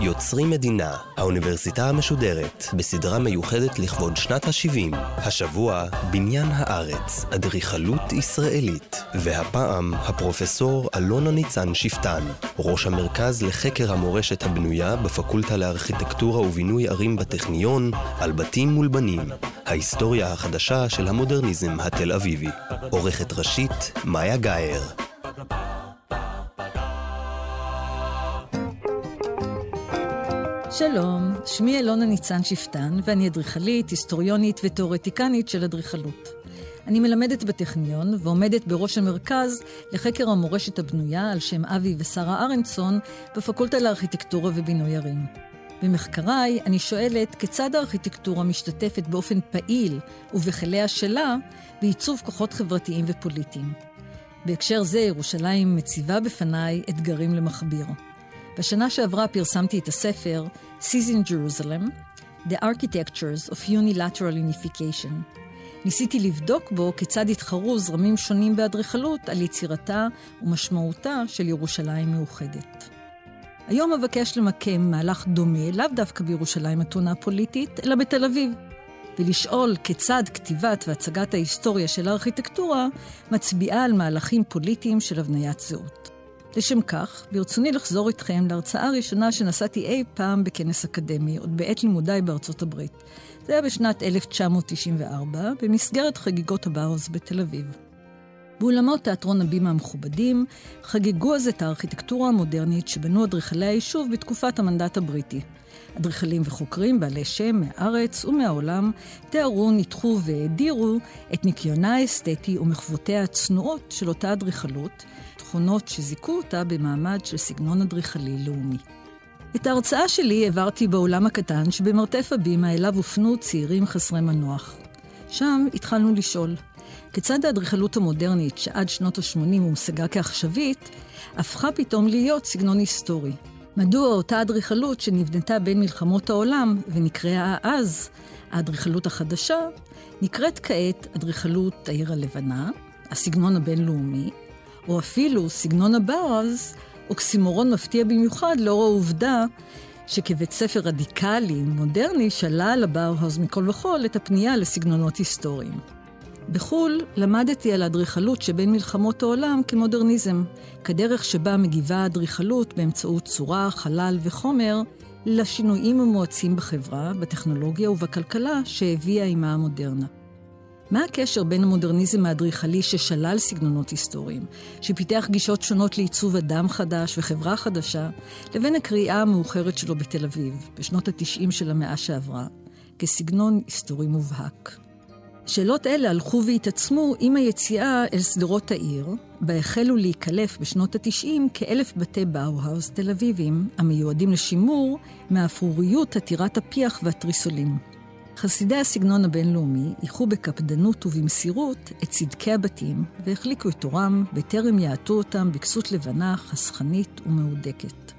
יוצרים מדינה, האוניברסיטה המשודרת, בסדרה מיוחדת לכבוד שנת ה-70. השבוע, בניין הארץ, אדריכלות ישראלית. והפעם, הפרופסור אלונה ניצן שפטן, ראש המרכז לחקר המורשת הבנויה בפקולטה לארכיטקטורה ובינוי ערים בטכניון, על בתים מול בנים. ההיסטוריה החדשה של המודרניזם התל אביבי. עורכת ראשית, מאיה גאייר. שלום, שמי אלונה ניצן שפטן, ואני אדריכלית, היסטוריונית ותאורטיקנית של אדריכלות. אני מלמדת בטכניון ועומדת בראש המרכז לחקר המורשת הבנויה על שם אבי ושרה ארנסון בפקולטה לארכיטקטורה ובינוי ערים. במחקריי אני שואלת כיצד הארכיטקטורה משתתפת באופן פעיל ובכליה שלה בעיצוב כוחות חברתיים ופוליטיים. בהקשר זה ירושלים מציבה בפניי אתגרים למכביר. בשנה שעברה פרסמתי את הספר Seas in Jerusalem, The Architectures of Unilateral Unification. ניסיתי לבדוק בו כיצד התחרו זרמים שונים באדריכלות על יצירתה ומשמעותה של ירושלים מאוחדת. היום אבקש למקם מהלך דומה, לאו דווקא בירושלים אתונה הפוליטית, אלא בתל אביב, ולשאול כיצד כתיבת והצגת ההיסטוריה של הארכיטקטורה מצביעה על מהלכים פוליטיים של הבניית זהות. לשם כך, ברצוני לחזור איתכם להרצאה הראשונה שנשאתי אי פעם בכנס אקדמי, עוד בעת לימודיי בארצות הברית. זה היה בשנת 1994, במסגרת חגיגות הבאוז בתל אביב. באולמות תיאטרון הבימה המכובדים חגגו אז את הארכיטקטורה המודרנית שבנו אדריכלי היישוב בתקופת המנדט הבריטי. אדריכלים וחוקרים בעלי שם מהארץ ומהעולם תיארו, ניתחו והאדירו את ניקיונה האסתטי ומחוותיה הצנועות של אותה אדריכלות, תכונות שזיכו אותה במעמד של סגנון אדריכלי לאומי. את ההרצאה שלי העברתי באולם הקטן שבמרתף הבימה אליו הופנו צעירים חסרי מנוח. שם התחלנו לשאול, כיצד האדריכלות המודרנית, שעד שנות ה-80 הומשגה כעכשווית, הפכה פתאום להיות סגנון היסטורי? מדוע אותה אדריכלות שנבנתה בין מלחמות העולם ונקראה אז האדריכלות החדשה, נקראת כעת אדריכלות העיר הלבנה, הסגנון הבינלאומי, או אפילו סגנון הבאוז, אוקסימורון מפתיע במיוחד לאור העובדה שכבית ספר רדיקלי, מודרני, שלל הבאוהאוז מכל וכול את הפנייה לסגנונות היסטוריים. בחו"ל למדתי על האדריכלות שבין מלחמות העולם כמודרניזם, כדרך שבה מגיבה האדריכלות באמצעות צורה, חלל וחומר לשינויים המואצים בחברה, בטכנולוגיה ובכלכלה שהביאה עימה המודרנה. מה הקשר בין המודרניזם האדריכלי ששלל סגנונות היסטוריים, שפיתח גישות שונות לעיצוב אדם חדש וחברה חדשה, לבין הקריאה המאוחרת שלו בתל אביב, בשנות התשעים של המאה שעברה, כסגנון היסטורי מובהק? שאלות אלה הלכו והתעצמו עם היציאה אל שדרות העיר, בה החלו להיקלף בשנות התשעים כאלף בתי באו-האוס תל אביבים, המיועדים לשימור מהאפרוריות עתירת הפיח והתריסולים. חסידי הסגנון הבינלאומי איחו בקפדנות ובמסירות את צדקי הבתים והחליקו את תורם בטרם יעטו אותם בכסות לבנה חסכנית ומהודקת.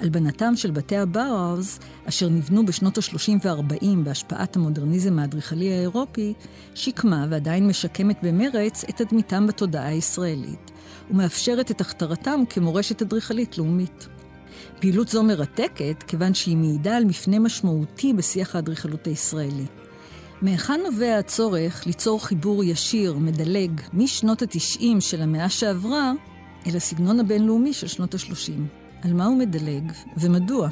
הלבנתם של בתי הבאוז, אשר נבנו בשנות ה-30 וה-40 בהשפעת המודרניזם האדריכלי האירופי, שיקמה ועדיין משקמת במרץ את תדמיתם בתודעה הישראלית, ומאפשרת את הכתרתם כמורשת אדריכלית לאומית. פעילות זו מרתקת, כיוון שהיא מעידה על מפנה משמעותי בשיח האדריכלות הישראלי. מהיכן נובע הצורך ליצור חיבור ישיר, מדלג, משנות ה-90 של המאה שעברה, אל הסגנון הבינלאומי של שנות ה-30? על מה הוא מדלג ומדוע?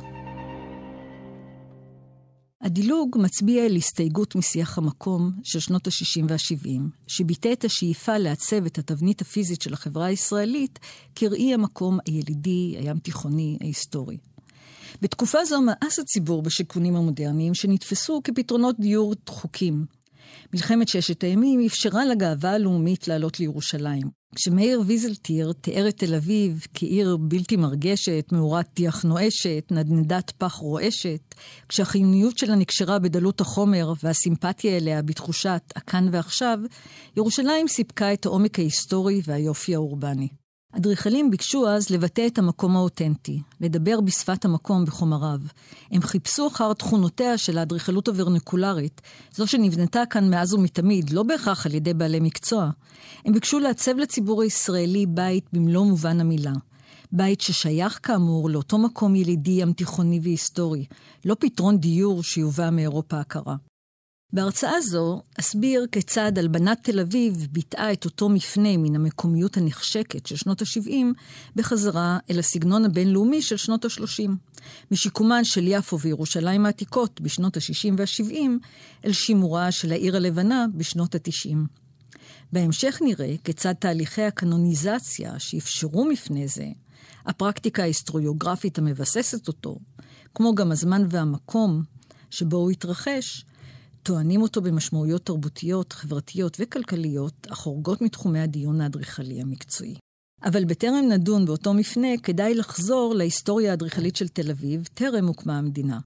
הדילוג מצביע על הסתייגות משיח המקום של שנות ה-60 וה-70, שביטא את השאיפה לעצב את התבנית הפיזית של החברה הישראלית כראי המקום הילידי, הים תיכוני, ההיסטורי. בתקופה זו מאס הציבור בשיכונים המודרניים שנתפסו כפתרונות דיור דחוקים. מלחמת ששת הימים אפשרה לגאווה הלאומית לעלות לירושלים. כשמאיר ויזלטיר תיאר את תל אביב כעיר בלתי מרגשת, מאורת טיח נואשת, נדנדת פח רועשת, כשהחיוניות שלה נקשרה בדלות החומר והסימפתיה אליה בתחושת הכאן ועכשיו, ירושלים סיפקה את העומק ההיסטורי והיופי האורבני. אדריכלים ביקשו אז לבטא את המקום האותנטי, לדבר בשפת המקום בחומריו. הם חיפשו אחר תכונותיה של האדריכלות הוורניקולרית, זו שנבנתה כאן מאז ומתמיד, לא בהכרח על ידי בעלי מקצוע. הם ביקשו לעצב לציבור הישראלי בית במלוא מובן המילה. בית ששייך כאמור לאותו מקום ילידי ים תיכוני והיסטורי, לא פתרון דיור שיובא מאירופה הקרה. בהרצאה זו אסביר כיצד הלבנת תל אביב ביטאה את אותו מפנה מן המקומיות הנחשקת של שנות ה-70 בחזרה אל הסגנון הבינלאומי של שנות ה-30. משיקומן של יפו וירושלים העתיקות בשנות ה-60 וה-70 אל שימורה של העיר הלבנה בשנות ה-90. בהמשך נראה כיצד תהליכי הקנוניזציה שאפשרו מפנה זה, הפרקטיקה ההיסטוריוגרפית המבססת אותו, כמו גם הזמן והמקום שבו הוא התרחש, טוענים אותו במשמעויות תרבותיות, חברתיות וכלכליות החורגות מתחומי הדיון האדריכלי המקצועי. אבל בטרם נדון באותו מפנה, כדאי לחזור להיסטוריה האדריכלית של תל אביב, טרם הוקמה המדינה.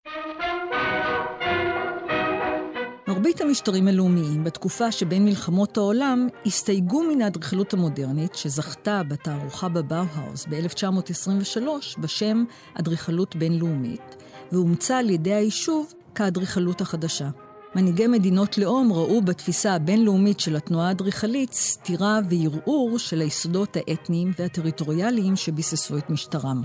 מרבית המשטרים הלאומיים בתקופה שבין מלחמות העולם הסתייגו מן האדריכלות המודרנית שזכתה בתערוכה בבאו-האוס ב-1923 בשם אדריכלות בינלאומית, ואומצה על ידי היישוב כאדריכלות החדשה. מנהיגי מדינות לאום ראו בתפיסה הבינלאומית של התנועה האדריכלית סתירה וערעור של היסודות האתניים והטריטוריאליים שביססו את משטרם.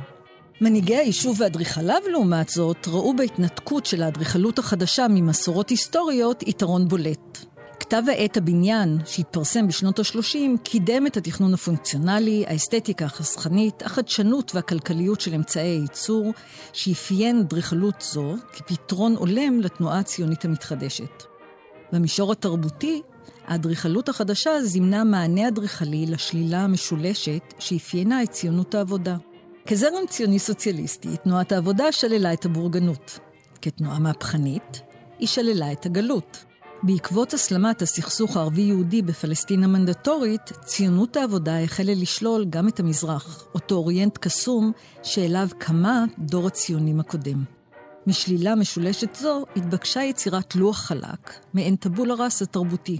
מנהיגי היישוב ואדריכליו, לעומת זאת, ראו בהתנתקות של האדריכלות החדשה ממסורות היסטוריות יתרון בולט. כתב העת הבניין, שהתפרסם בשנות ה-30, קידם את התכנון הפונקציונלי, האסתטיקה החסכנית, החדשנות והכלכליות של אמצעי הייצור, שאפיין אדריכלות זו כפתרון הולם לתנועה הציונית המתחדשת. במישור התרבותי, האדריכלות החדשה זימנה מענה אדריכלי לשלילה המשולשת שאפיינה את ציונות העבודה. כזרם ציוני סוציאליסטי, תנועת העבודה שללה את הבורגנות. כתנועה מהפכנית, היא שללה את הגלות. בעקבות הסלמת הסכסוך הערבי-יהודי בפלסטין המנדטורית, ציונות העבודה החלה לשלול גם את המזרח, אותו אוריינט קסום שאליו קמה דור הציונים הקודם. משלילה משולשת זו התבקשה יצירת לוח חלק, מעין טבולה ראס התרבותי,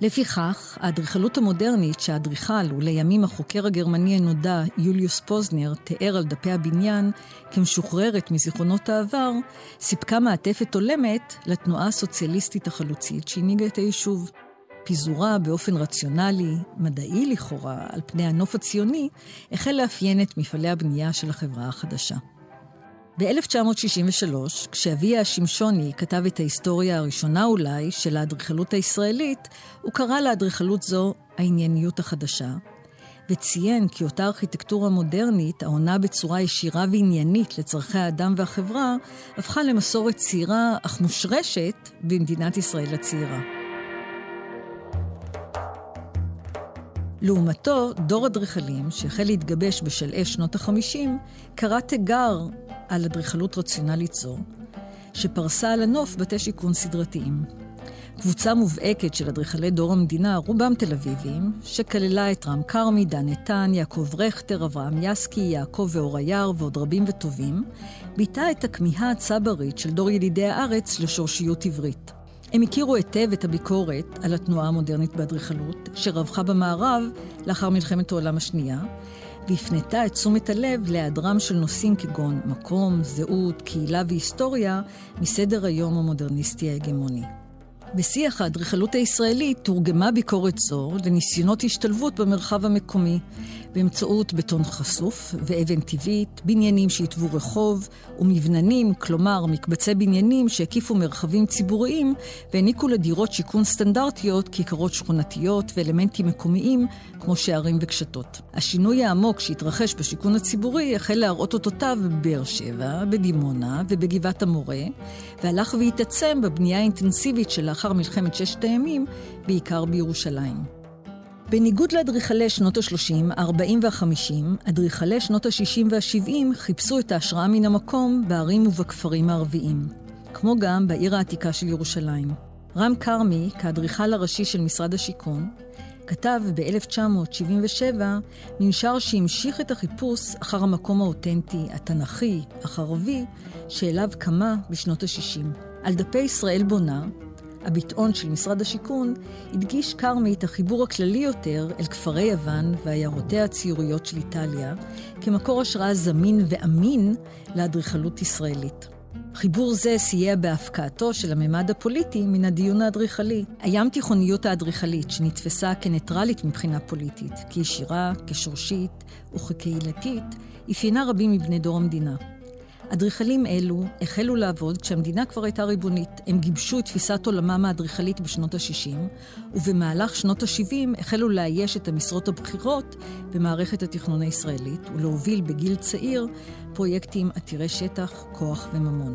לפיכך, האדריכלות המודרנית שהאדריכל ולימים החוקר הגרמני הנודע יוליוס פוזנר תיאר על דפי הבניין כמשוחררת מזיכרונות העבר, סיפקה מעטפת הולמת לתנועה הסוציאליסטית החלוצית שהנהיגה את היישוב. פיזורה באופן רציונלי, מדעי לכאורה, על פני הנוף הציוני, החל לאפיין את מפעלי הבנייה של החברה החדשה. ב-1963, כשאביה השמשוני כתב את ההיסטוריה הראשונה אולי של האדריכלות הישראלית, הוא קרא לאדריכלות זו הענייניות החדשה, וציין כי אותה ארכיטקטורה מודרנית, העונה בצורה ישירה ועניינית לצורכי האדם והחברה, הפכה למסורת צעירה אך מושרשת במדינת ישראל הצעירה. לעומתו, דור אדריכלים, שהחל להתגבש בשלהי שנות ה-50, קרא תיגר על אדריכלות רציונלית זו, שפרסה על הנוף בתי שיכון סדרתיים. קבוצה מובהקת של אדריכלי דור המדינה, רובם תל אביבים, שכללה את רם כרמי, דן איתן, יעקב רכטר, אברהם יסקי, יעקב ואור ועוד רבים וטובים, ביטאה את הכמיהה הצברית של דור ילידי הארץ לשורשיות עברית. הם הכירו היטב את הביקורת על התנועה המודרנית באדריכלות, שרווחה במערב לאחר מלחמת העולם השנייה, והפנתה את תשומת הלב להיעדרם של נושאים כגון מקום, זהות, קהילה והיסטוריה מסדר היום המודרניסטי ההגמוני. בשיח האדריכלות הישראלית תורגמה ביקורת זו לניסיונות השתלבות במרחב המקומי, באמצעות בטון חשוף ואבן טבעית, בניינים שהתוו רחוב, ומבננים, כלומר מקבצי בניינים שהקיפו מרחבים ציבוריים והעניקו לדירות שיכון סטנדרטיות, כיכרות שכונתיות ואלמנטים מקומיים, כמו שערים וקשתות. השינוי העמוק שהתרחש בשיכון הציבורי החל להראות אותותיו בבאר שבע, בדימונה ובגבעת המורה, והלך והתעצם בבנייה האינטנסיבית שלאחר מלחמת ששת הימים, בעיקר בירושלים. בניגוד לאדריכלי שנות ה-30, ה-40 וה-50, אדריכלי שנות ה-60 וה-70 חיפשו את ההשראה מן המקום בערים ובכפרים הערביים, כמו גם בעיר העתיקה של ירושלים. רם כרמי, כאדריכל הראשי של משרד השיכון, כתב ב-1977 מנשר שהמשיך את החיפוש אחר המקום האותנטי, התנ"כי, החרבי, שאליו קמה בשנות ה-60. על דפי ישראל בונה, הביטאון של משרד השיכון, הדגיש כרמי את החיבור הכללי יותר אל כפרי יוון ועיירותיה הציוריות של איטליה, כמקור השראה זמין ואמין לאדריכלות ישראלית. חיבור זה סייע בהפקעתו של הממד הפוליטי מן הדיון האדריכלי. הים תיכוניות האדריכלית, שנתפסה כניטרלית מבחינה פוליטית, כישירה, כשורשית וכקהילתית, אפיינה רבים מבני דור המדינה. אדריכלים אלו החלו לעבוד כשהמדינה כבר הייתה ריבונית. הם גיבשו את תפיסת עולמם האדריכלית בשנות ה-60, ובמהלך שנות ה-70 החלו לאייש את המשרות הבכירות במערכת התכנון הישראלית, ולהוביל בגיל צעיר פרויקטים עתירי שטח, כוח וממון.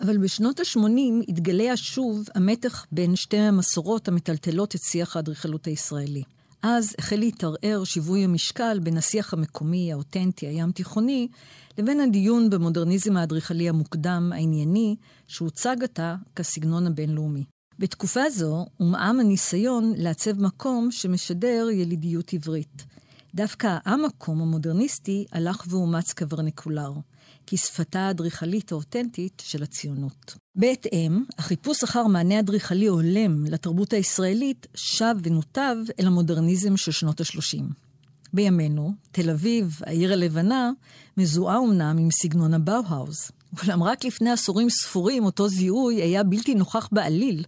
אבל בשנות ה-80 התגלה שוב המתח בין שתי המסורות המטלטלות את שיח האדריכלות הישראלי. אז החל להתערער שיווי המשקל בין השיח המקומי, האותנטי, הים תיכוני, לבין הדיון במודרניזם האדריכלי המוקדם, הענייני, שהוצג עתה כסגנון הבינלאומי. בתקופה זו הומעם הניסיון לעצב מקום שמשדר ילידיות עברית. דווקא המקום המודרניסטי הלך ואומץ כברניקולר. כשפתה האדריכלית האותנטית של הציונות. בהתאם, החיפוש אחר מענה אדריכלי הולם לתרבות הישראלית שב ונותב אל המודרניזם של שנות ה-30. בימינו, תל אביב, העיר הלבנה, מזוהה אמנם עם סגנון הבאו-האוז. אולם רק לפני עשורים ספורים אותו זיהוי היה בלתי נוכח בעליל.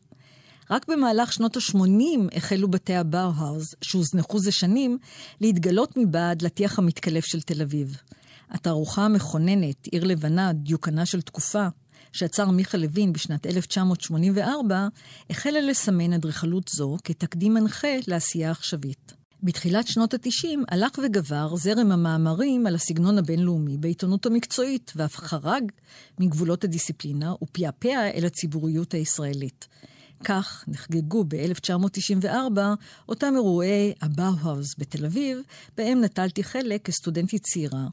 רק במהלך שנות ה-80 החלו בתי הבאו-האוז, שהוזנחו זה שנים, להתגלות מבעד לטיח המתקלף של תל אביב. התערוכה המכוננת, עיר לבנה, דיוקנה של תקופה, שעצר מיכה לוין בשנת 1984, החלה לסמן אדריכלות זו כתקדים מנחה לעשייה עכשווית. בתחילת שנות ה-90 הלך וגבר זרם המאמרים על הסגנון הבינלאומי בעיתונות המקצועית, ואף חרג מגבולות הדיסציפלינה ופעפע אל הציבוריות הישראלית. כך נחגגו ב-1994 אותם אירועי הבאו-האוז בתל אביב, בהם נטלתי חלק כסטודנטית צעירה,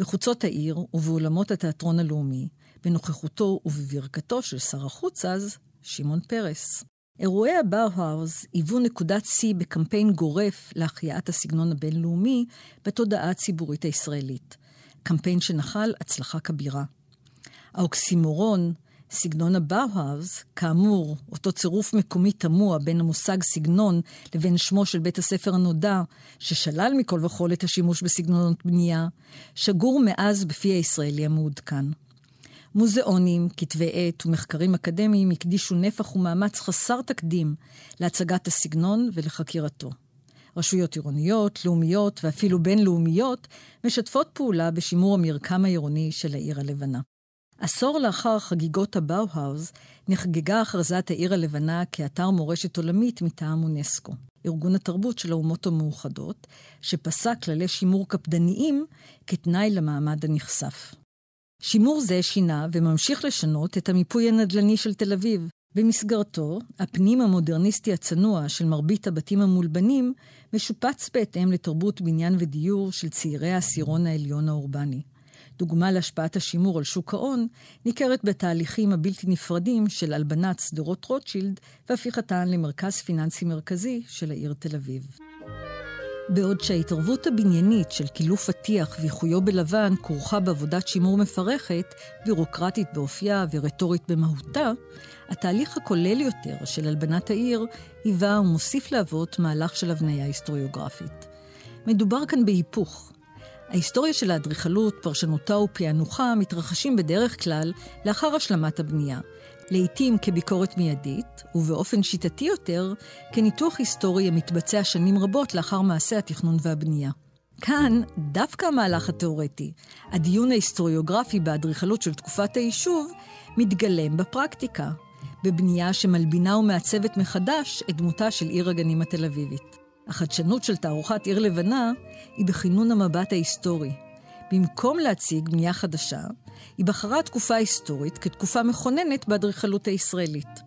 בחוצות העיר ובאולמות התיאטרון הלאומי, בנוכחותו ובברכתו של שר החוץ אז, שמעון פרס. אירועי הבאו-האוז היוו נקודת שיא בקמפיין גורף להחייאת הסגנון הבינלאומי בתודעה הציבורית הישראלית. קמפיין שנחל הצלחה כבירה. האוקסימורון, סגנון הבאוהאוז, כאמור, אותו צירוף מקומי תמוה בין המושג סגנון לבין שמו של בית הספר הנודע, ששלל מכל וכול את השימוש בסגנונות בנייה, שגור מאז בפי הישראלי המעודכן. מוזיאונים, כתבי עת ומחקרים אקדמיים הקדישו נפח ומאמץ חסר תקדים להצגת הסגנון ולחקירתו. רשויות עירוניות, לאומיות ואפילו בינלאומיות משתפות פעולה בשימור המרקם העירוני של העיר הלבנה. עשור לאחר חגיגות הבאו-האוז נחגגה הכרזת העיר הלבנה כאתר מורשת עולמית מטעם אונסקו, ארגון התרבות של האומות המאוחדות, שפסק כללי שימור קפדניים כתנאי למעמד הנכסף. שימור זה שינה וממשיך לשנות את המיפוי הנדל"ני של תל אביב. במסגרתו, הפנים המודרניסטי הצנוע של מרבית הבתים המולבנים משופץ בהתאם לתרבות בניין ודיור של צעירי העשירון העליון האורבני. דוגמה להשפעת השימור על שוק ההון, ניכרת בתהליכים הבלתי נפרדים של הלבנת שדרות רוטשילד והפיכתן למרכז פיננסי מרכזי של העיר תל אביב. בעוד שההתערבות הבניינית של קילוף הטיח ואיחויו בלבן כרוכה בעבודת שימור מפרכת, בירוקרטית באופייה ורטורית במהותה, התהליך הכולל יותר של הלבנת העיר היווה ומוסיף להוות מהלך של הבניה היסטוריוגרפית. מדובר כאן בהיפוך, ההיסטוריה של האדריכלות, פרשנותה ופענוחה מתרחשים בדרך כלל לאחר השלמת הבנייה, לעתים כביקורת מיידית, ובאופן שיטתי יותר, כניתוח היסטורי המתבצע שנים רבות לאחר מעשה התכנון והבנייה. כאן, דווקא המהלך התאורטי, הדיון ההיסטוריוגרפי באדריכלות של תקופת היישוב, מתגלם בפרקטיקה, בבנייה שמלבינה ומעצבת מחדש את דמותה של עיר הגנים התל אביבית. החדשנות של תערוכת עיר לבנה היא בכינון המבט ההיסטורי. במקום להציג בנייה חדשה, היא בחרה תקופה היסטורית כתקופה מכוננת באדריכלות הישראלית.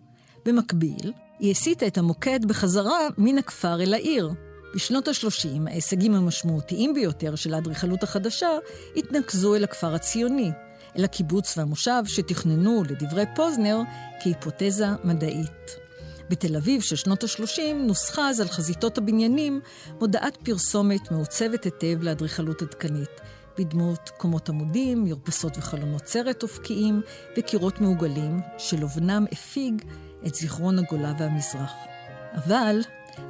במקביל, היא הסיטה את המוקד בחזרה מן הכפר אל העיר. בשנות ה-30, ההישגים המשמעותיים ביותר של האדריכלות החדשה התנקזו אל הכפר הציוני, אל הקיבוץ והמושב שתכננו, לדברי פוזנר, כהיפותזה מדעית. בתל אביב של שנות ה-30 נוסחה אז על חזיתות הבניינים מודעת פרסומת מעוצבת היטב לאדריכלות עדכנית, בדמות קומות עמודים, מרפסות וחלונות סרט אופקיים וקירות מעוגלים, שלובנם הפיג את זיכרון הגולה והמזרח. אבל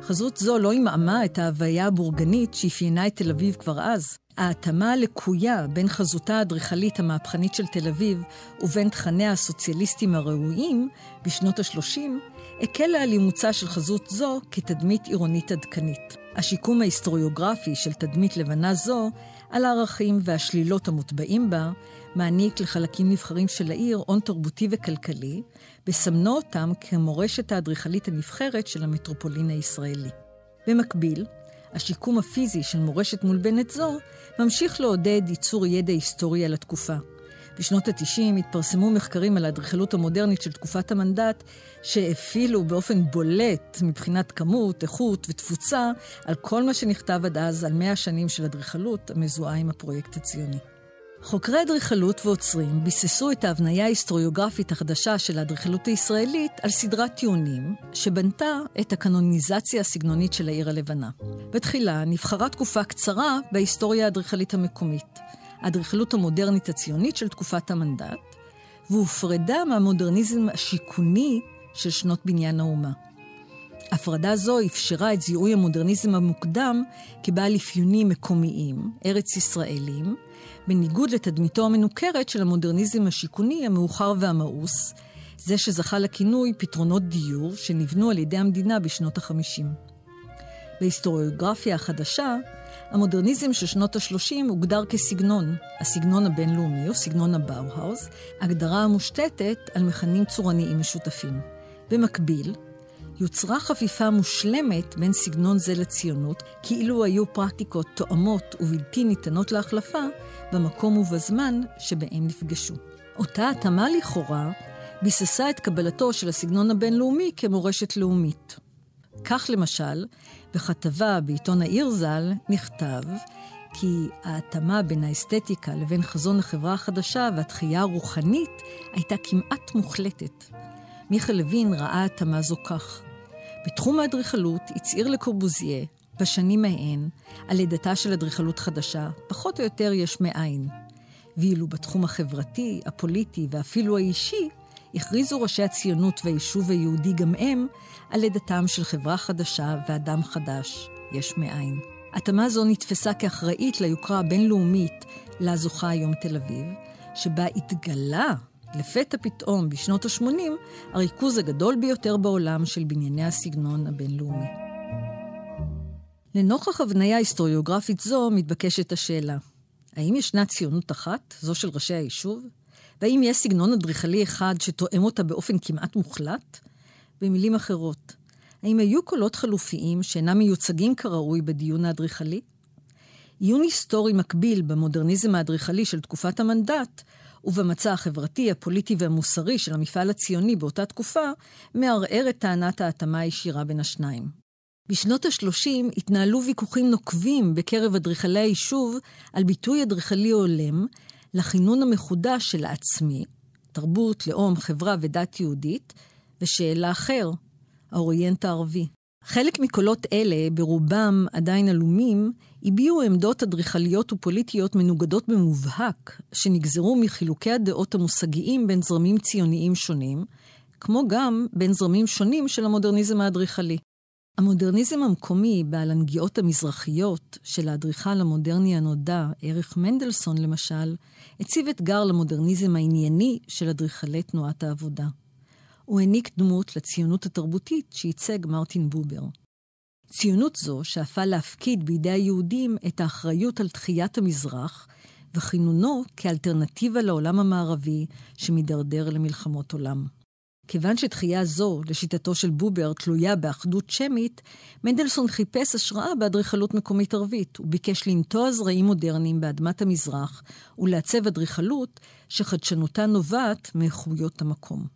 חזות זו לא עמעמה את ההוויה הבורגנית שאפיינה את תל אביב כבר אז. ההתאמה הלקויה בין חזותה האדריכלית המהפכנית של תל אביב ובין תכניה הסוציאליסטיים הראויים בשנות ה-30 הקלה על אימוצה של חזות זו כתדמית עירונית עדכנית. השיקום ההיסטוריוגרפי של תדמית לבנה זו על הערכים והשלילות המוטבעים בה, מעניק לחלקים נבחרים של העיר הון תרבותי וכלכלי, וסמנו אותם כמורשת האדריכלית הנבחרת של המטרופולין הישראלי. במקביל, השיקום הפיזי של מורשת מולבנת זו ממשיך לעודד ייצור ידע היסטורי על התקופה. בשנות ה-90 התפרסמו מחקרים על האדריכלות המודרנית של תקופת המנדט, שהפעילו באופן בולט מבחינת כמות, איכות ותפוצה על כל מה שנכתב עד אז על מאה שנים של אדריכלות המזוהה עם הפרויקט הציוני. חוקרי אדריכלות ועוצרים ביססו את ההבניה ההיסטוריוגרפית החדשה של האדריכלות הישראלית על סדרת טיעונים, שבנתה את הקנוניזציה הסגנונית של העיר הלבנה. בתחילה נבחרה תקופה קצרה בהיסטוריה האדריכלית המקומית, האדריכלות המודרנית הציונית של תקופת המנדט, והופרדה מהמודרניזם השיכוני של שנות בניין האומה. הפרדה זו אפשרה את זיהוי המודרניזם המוקדם כבעל אפיונים מקומיים, ארץ ישראלים, בניגוד לתדמיתו המנוכרת של המודרניזם השיכוני המאוחר והמאוס, זה שזכה לכינוי פתרונות דיור שנבנו על ידי המדינה בשנות ה-50. בהיסטוריוגרפיה החדשה, המודרניזם של שנות ה-30 הוגדר כסגנון, הסגנון הבינלאומי או סגנון הבאו-האוס, הגדרה המושתתת על מכנים צורניים משותפים. במקביל, יוצרה חפיפה מושלמת בין סגנון זה לציונות, כאילו היו פרקטיקות תואמות ובלתי ניתנות להחלפה במקום ובזמן שבהם נפגשו. אותה התאמה לכאורה ביססה את קבלתו של הסגנון הבינלאומי כמורשת לאומית. כך למשל, בכתבה בעיתון העיר ז"ל נכתב כי ההתאמה בין האסתטיקה לבין חזון החברה החדשה והתחייה הרוחנית הייתה כמעט מוחלטת. מיכה לוין ראה התאמה זו כך: בתחום האדריכלות הצהיר לקורבוזיה, בשנים ההן, על לידתה של אדריכלות חדשה, פחות או יותר יש מאין. ואילו בתחום החברתי, הפוליטי ואפילו האישי, הכריזו ראשי הציונות והיישוב היהודי גם הם על לידתם של חברה חדשה ואדם חדש, יש מאין. התאמה זו נתפסה כאחראית ליוקרה הבינלאומית לה זוכה היום תל אביב, שבה התגלה לפתע פתאום, בשנות ה-80, הריכוז הגדול ביותר בעולם של בנייני הסגנון הבינלאומי. לנוכח הבניה היסטוריוגרפית זו מתבקשת השאלה, האם ישנה ציונות אחת, זו של ראשי היישוב? והאם יש סגנון אדריכלי אחד שתואם אותה באופן כמעט מוחלט? במילים אחרות, האם היו קולות חלופיים שאינם מיוצגים כראוי בדיון האדריכלי? עיון היסטורי מקביל במודרניזם האדריכלי של תקופת המנדט ובמצע החברתי, הפוליטי והמוסרי של המפעל הציוני באותה תקופה, מערער את טענת ההתאמה הישירה בין השניים. בשנות ה-30 התנהלו ויכוחים נוקבים בקרב אדריכלי היישוב על ביטוי אדריכלי הולם לכינון המחודש של העצמי, תרבות, לאום, חברה ודת יהודית, ושאלה אחר, האוריינט הערבי. חלק מקולות אלה, ברובם עדיין עלומים, הביעו עמדות אדריכליות ופוליטיות מנוגדות במובהק, שנגזרו מחילוקי הדעות המושגיים בין זרמים ציוניים שונים, כמו גם בין זרמים שונים של המודרניזם האדריכלי. המודרניזם המקומי, בעל הנגיעות המזרחיות של האדריכל המודרני הנודע, ערך מנדלסון למשל, הציב אתגר למודרניזם הענייני של אדריכלי תנועת העבודה. הוא העניק דמות לציונות התרבותית שייצג מרטין בובר. ציונות זו שאפה להפקיד בידי היהודים את האחריות על תחיית המזרח וכינונו כאלטרנטיבה לעולם המערבי שמידרדר למלחמות עולם. כיוון שתחייה זו, לשיטתו של בובר, תלויה באחדות שמית, מנדלסון חיפש השראה באדריכלות מקומית ערבית. וביקש לנטוע זרעים מודרניים באדמת המזרח ולעצב אדריכלות שחדשנותה נובעת מאיכויות המקום.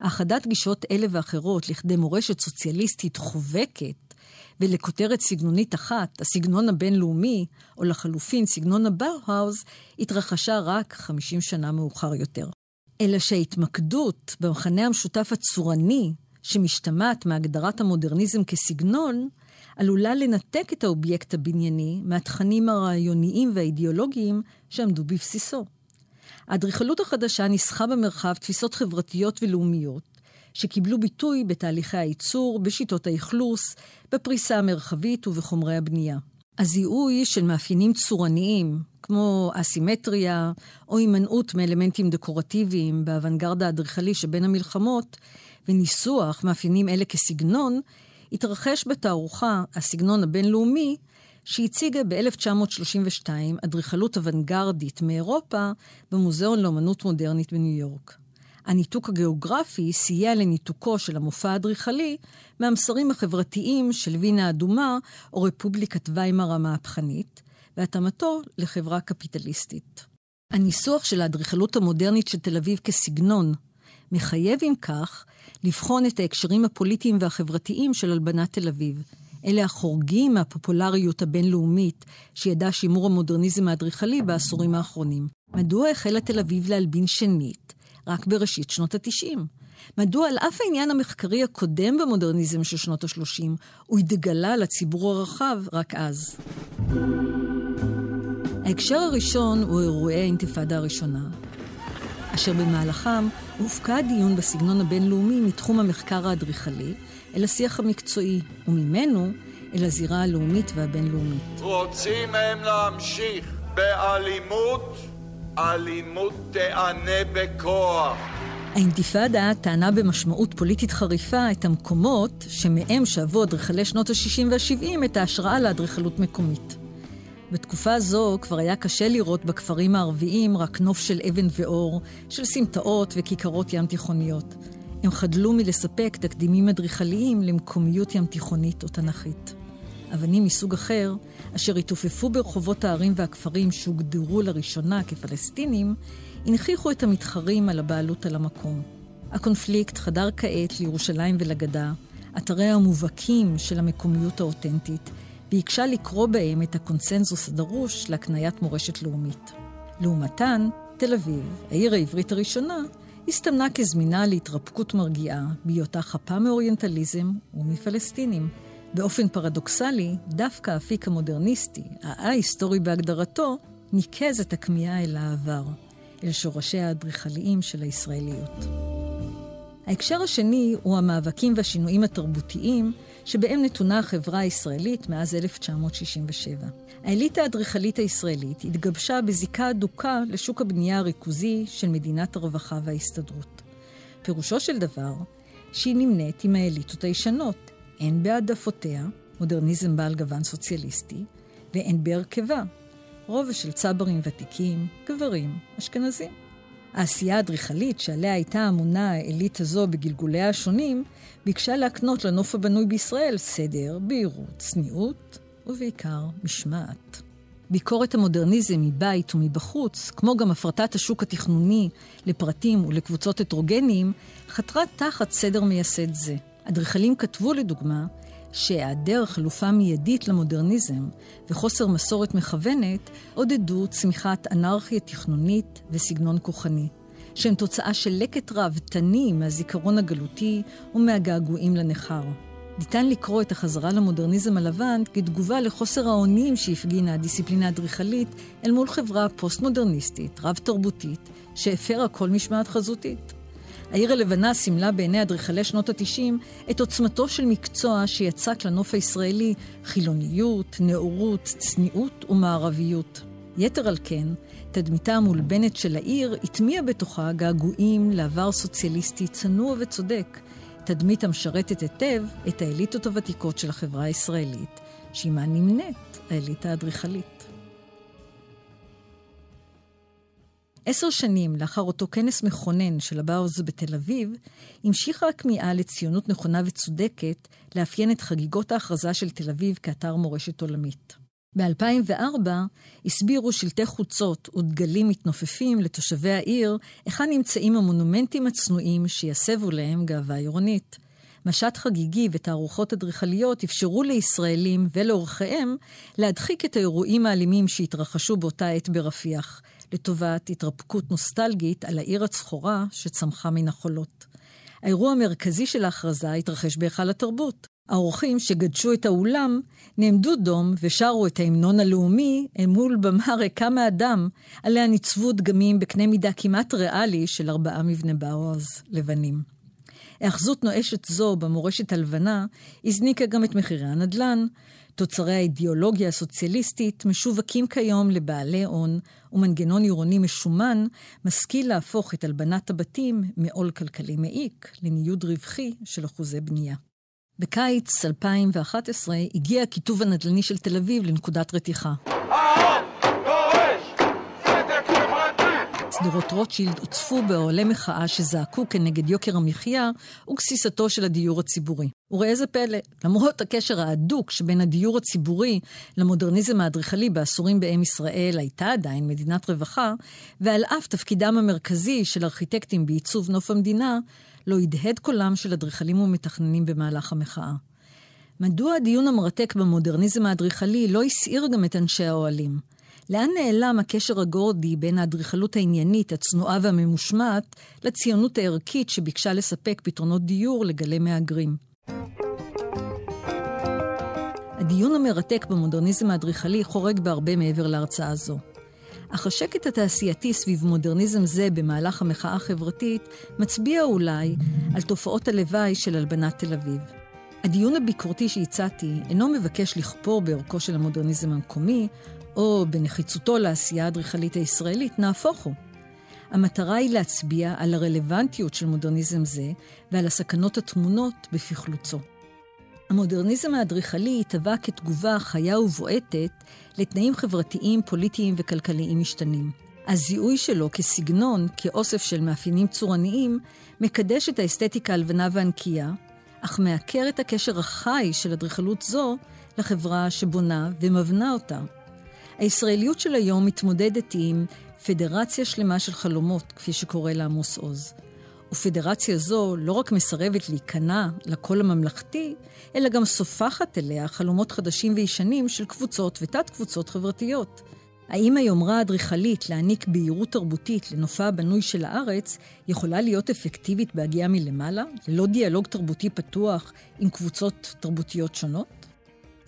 האחדת גישות אלה ואחרות לכדי מורשת סוציאליסטית חובקת ולכותרת סגנונית אחת, הסגנון הבינלאומי, או לחלופין סגנון הבאו-האוז, התרחשה רק 50 שנה מאוחר יותר. אלא שההתמקדות במכנה המשותף הצורני, שמשתמעת מהגדרת המודרניזם כסגנון, עלולה לנתק את האובייקט הבנייני מהתכנים הרעיוניים והאידיאולוגיים שעמדו בבסיסו. האדריכלות החדשה ניסחה במרחב תפיסות חברתיות ולאומיות, שקיבלו ביטוי בתהליכי הייצור, בשיטות האכלוס, בפריסה המרחבית ובחומרי הבנייה. הזיהוי של מאפיינים צורניים, כמו אסימטריה או הימנעות מאלמנטים דקורטיביים באוונגרד האדריכלי שבין המלחמות, וניסוח מאפיינים אלה כסגנון, התרחש בתערוכה "הסגנון הבינלאומי", שהציגה ב-1932 אדריכלות אוונגרדית מאירופה במוזיאון לאמנות מודרנית בניו יורק. הניתוק הגיאוגרפי סייע לניתוקו של המופע האדריכלי מהמסרים החברתיים של וינה האדומה או רפובליקת ויימאר המהפכנית, והתאמתו לחברה קפיטליסטית. הניסוח של האדריכלות המודרנית של תל אביב כסגנון מחייב, אם כך, לבחון את ההקשרים הפוליטיים והחברתיים של הלבנת תל אביב. אלה החורגים מהפופולריות הבינלאומית שידע שימור המודרניזם האדריכלי בעשורים האחרונים. מדוע החלה תל אביב להלבין שנית רק בראשית שנות ה-90? מדוע על אף העניין המחקרי הקודם במודרניזם של שנות ה-30, הוא התגלה לציבור הרחב רק אז? ההקשר הראשון הוא אירועי האינתיפאדה הראשונה, אשר במהלכם הופקע דיון בסגנון הבינלאומי מתחום המחקר האדריכלי אל השיח המקצועי, וממנו אל הזירה הלאומית והבינלאומית. רוצים הם להמשיך באלימות, אלימות תיענה בכוח. האינתיפאדה טענה במשמעות פוליטית חריפה את המקומות שמהם שאבו אדריכלי שנות ה-60 וה-70 את ההשראה לאדריכלות מקומית. בתקופה זו כבר היה קשה לראות בכפרים הערביים רק נוף של אבן ואור, של סמטאות וכיכרות ים תיכוניות. הם חדלו מלספק תקדימים אדריכליים למקומיות ים תיכונית או תנכית. אבנים מסוג אחר, אשר התעופפו ברחובות הערים והכפרים שהוגדרו לראשונה כפלסטינים, הנכיחו את המתחרים על הבעלות על המקום. הקונפליקט חדר כעת לירושלים ולגדה, אתריה המובהקים של המקומיות האותנטית, ביקשה לקרוא בהם את הקונסנזוס הדרוש להקניית מורשת לאומית. לעומתן, תל אביב, העיר העברית הראשונה, הסתמנה כזמינה להתרפקות מרגיעה, בהיותה חפה מאוריינטליזם ומפלסטינים. באופן פרדוקסלי, דווקא האפיק המודרניסטי, הא-היסטורי בהגדרתו, ניקז את הכמיהה אל העבר, אל שורשיה האדריכליים של הישראליות. ההקשר השני הוא המאבקים והשינויים התרבותיים שבהם נתונה החברה הישראלית מאז 1967. האליטה האדריכלית הישראלית התגבשה בזיקה הדוקה לשוק הבנייה הריכוזי של מדינת הרווחה וההסתדרות. פירושו של דבר שהיא נמנית עם האליטות הישנות, הן בהעדפותיה, מודרניזם בעל גוון סוציאליסטי, והן בהרכבה, רובע של צברים ותיקים, גברים, אשכנזים. העשייה האדריכלית שעליה הייתה אמונה האליטה זו בגלגוליה השונים, ביקשה להקנות לנוף הבנוי בישראל סדר, בהירות, צניעות ובעיקר משמעת. ביקורת המודרניזם מבית ומבחוץ, כמו גם הפרטת השוק התכנוני לפרטים ולקבוצות הטרוגניים, חתרה תחת סדר מייסד זה. אדריכלים כתבו לדוגמה שהיעדר חלופה מיידית למודרניזם וחוסר מסורת מכוונת עודדו צמיחת אנרכיה תכנונית וסגנון כוחני, שהם תוצאה של לקט ראוותני מהזיכרון הגלותי ומהגעגועים לנכר. ניתן לקרוא את החזרה למודרניזם הלבן כתגובה לחוסר האונים שהפגינה הדיסציפלינה האדריכלית אל מול חברה פוסט-מודרניסטית, רב-תרבותית, שהפרה כל משמעת חזותית. העיר הלבנה סימלה בעיני אדריכלי שנות ה-90 את עוצמתו של מקצוע שיצק לנוף הישראלי חילוניות, נאורות, צניעות ומערביות. יתר על כן, תדמיתה המולבנת של העיר הטמיעה בתוכה געגועים לעבר סוציאליסטי צנוע וצודק, תדמית המשרתת היטב את האליטות הוותיקות של החברה הישראלית, שעימה נמנית האליטה האדריכלית. עשר שנים לאחר אותו כנס מכונן של הבאוז בתל אביב, המשיכה הכמיהה לציונות נכונה וצודקת לאפיין את חגיגות ההכרזה של תל אביב כאתר מורשת עולמית. ב-2004 הסבירו שלטי חוצות ודגלים מתנופפים לתושבי העיר היכן נמצאים המונומנטים הצנועים שיסבו להם גאווה עירונית. משט חגיגי ותערוכות אדריכליות אפשרו לישראלים ולאורחיהם להדחיק את האירועים האלימים שהתרחשו באותה עת ברפיח, לטובת התרפקות נוסטלגית על העיר הצחורה שצמחה מן החולות. האירוע המרכזי של ההכרזה התרחש בהיכל התרבות, האורחים שגדשו את האולם נעמדו דום ושרו את ההמנון הלאומי אל מול במה ריקה מאדם, עליה ניצבו דגמים בקנה מידה כמעט ריאלי של ארבעה מבני באוז לבנים. היאחזות נואשת זו במורשת הלבנה הזניקה גם את מחירי הנדל"ן, תוצרי האידיאולוגיה הסוציאליסטית משווקים כיום לבעלי הון, ומנגנון עירוני משומן משכיל להפוך את הלבנת הבתים מעול כלכלי מעיק לניוד רווחי של אחוזי בנייה. בקיץ 2011 הגיע הכיתוב הנדל"ני של תל אביב לנקודת רתיחה. שדרות רוטשילד הוצפו באוהלי מחאה שזעקו כנגד יוקר המחיה וגסיסתו של הדיור הציבורי. וראה זה פלא, למרות הקשר ההדוק שבין הדיור הציבורי למודרניזם האדריכלי בעשורים בעם ישראל הייתה עדיין מדינת רווחה, ועל אף תפקידם המרכזי של ארכיטקטים בעיצוב נוף המדינה, לא הדהד קולם של אדריכלים ומתכננים במהלך המחאה. מדוע הדיון המרתק במודרניזם האדריכלי לא הסעיר גם את אנשי האוהלים? לאן נעלם הקשר הגורדי בין האדריכלות העניינית, הצנועה והממושמעת, לציונות הערכית שביקשה לספק פתרונות דיור לגלי מהגרים? הדיון המרתק במודרניזם האדריכלי חורג בהרבה מעבר להרצאה זו. אך השקט התעשייתי סביב מודרניזם זה במהלך המחאה החברתית מצביע אולי על תופעות הלוואי של הלבנת תל אביב. הדיון הביקורתי שהצעתי אינו מבקש לכפור בערכו של המודרניזם המקומי, או בנחיצותו לעשייה האדריכלית הישראלית, נהפוך הוא. המטרה היא להצביע על הרלוונטיות של מודרניזם זה ועל הסכנות הטמונות בפכלוצו. המודרניזם האדריכלי התהווה כתגובה חיה ובועטת לתנאים חברתיים, פוליטיים וכלכליים משתנים. הזיהוי שלו כסגנון, כאוסף של מאפיינים צורניים, מקדש את האסתטיקה הלבנה והנקייה, אך מעקר את הקשר החי של אדריכלות זו לחברה שבונה ומבנה אותה. הישראליות של היום מתמודדת עם פדרציה שלמה של חלומות, כפי שקורא לעמוס עוז. ופדרציה זו לא רק מסרבת להיכנע לקול הממלכתי, אלא גם סופחת אליה חלומות חדשים וישנים של קבוצות ותת-קבוצות חברתיות. האם היומרה האדריכלית להעניק בהירות תרבותית לנופה הבנוי של הארץ יכולה להיות אפקטיבית בהגיעה מלמעלה, ללא דיאלוג תרבותי פתוח עם קבוצות תרבותיות שונות?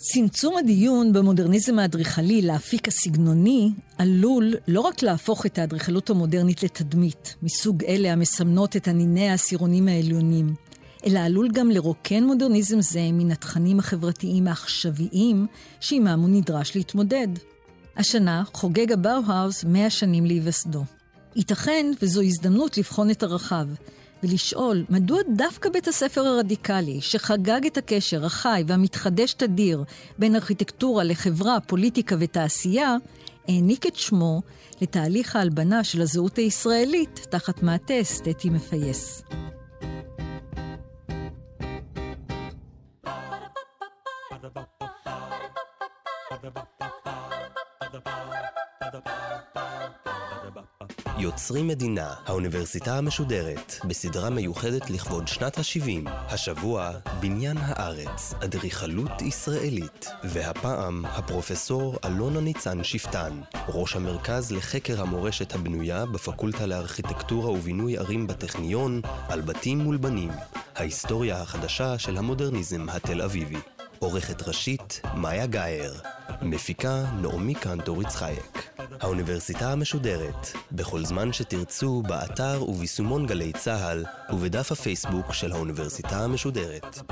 צמצום הדיון במודרניזם האדריכלי לאפיק הסגנוני עלול לא רק להפוך את האדריכלות המודרנית לתדמית, מסוג אלה המסמנות את הניני העשירונים העליונים, אלא עלול גם לרוקן מודרניזם זה מן התכנים החברתיים העכשוויים שעימם הוא נדרש להתמודד. השנה חוגג הבאו-האוס 100 שנים להיווסדו. ייתכן וזו הזדמנות לבחון את הרחב, ולשאול מדוע דווקא בית הספר הרדיקלי, שחגג את הקשר החי והמתחדש תדיר בין ארכיטקטורה לחברה, פוליטיקה ותעשייה, העניק את שמו לתהליך ההלבנה של הזהות הישראלית תחת מעטה אסתטי מפייס. יוצרים מדינה, האוניברסיטה המשודרת, בסדרה מיוחדת לכבוד שנת ה-70. השבוע, בניין הארץ, אדריכלות ישראלית. והפעם, הפרופסור אלונה ניצן שפטן, ראש המרכז לחקר המורשת הבנויה בפקולטה לארכיטקטורה ובינוי ערים בטכניון, על בתים מול בנים. ההיסטוריה החדשה של המודרניזם התל אביבי. עורכת ראשית, מאיה גאייר. מפיקה, נעמי קנטור יצחייק. האוניברסיטה המשודרת, בכל זמן שתרצו, באתר וביישומון גלי צה"ל, ובדף הפייסבוק של האוניברסיטה המשודרת.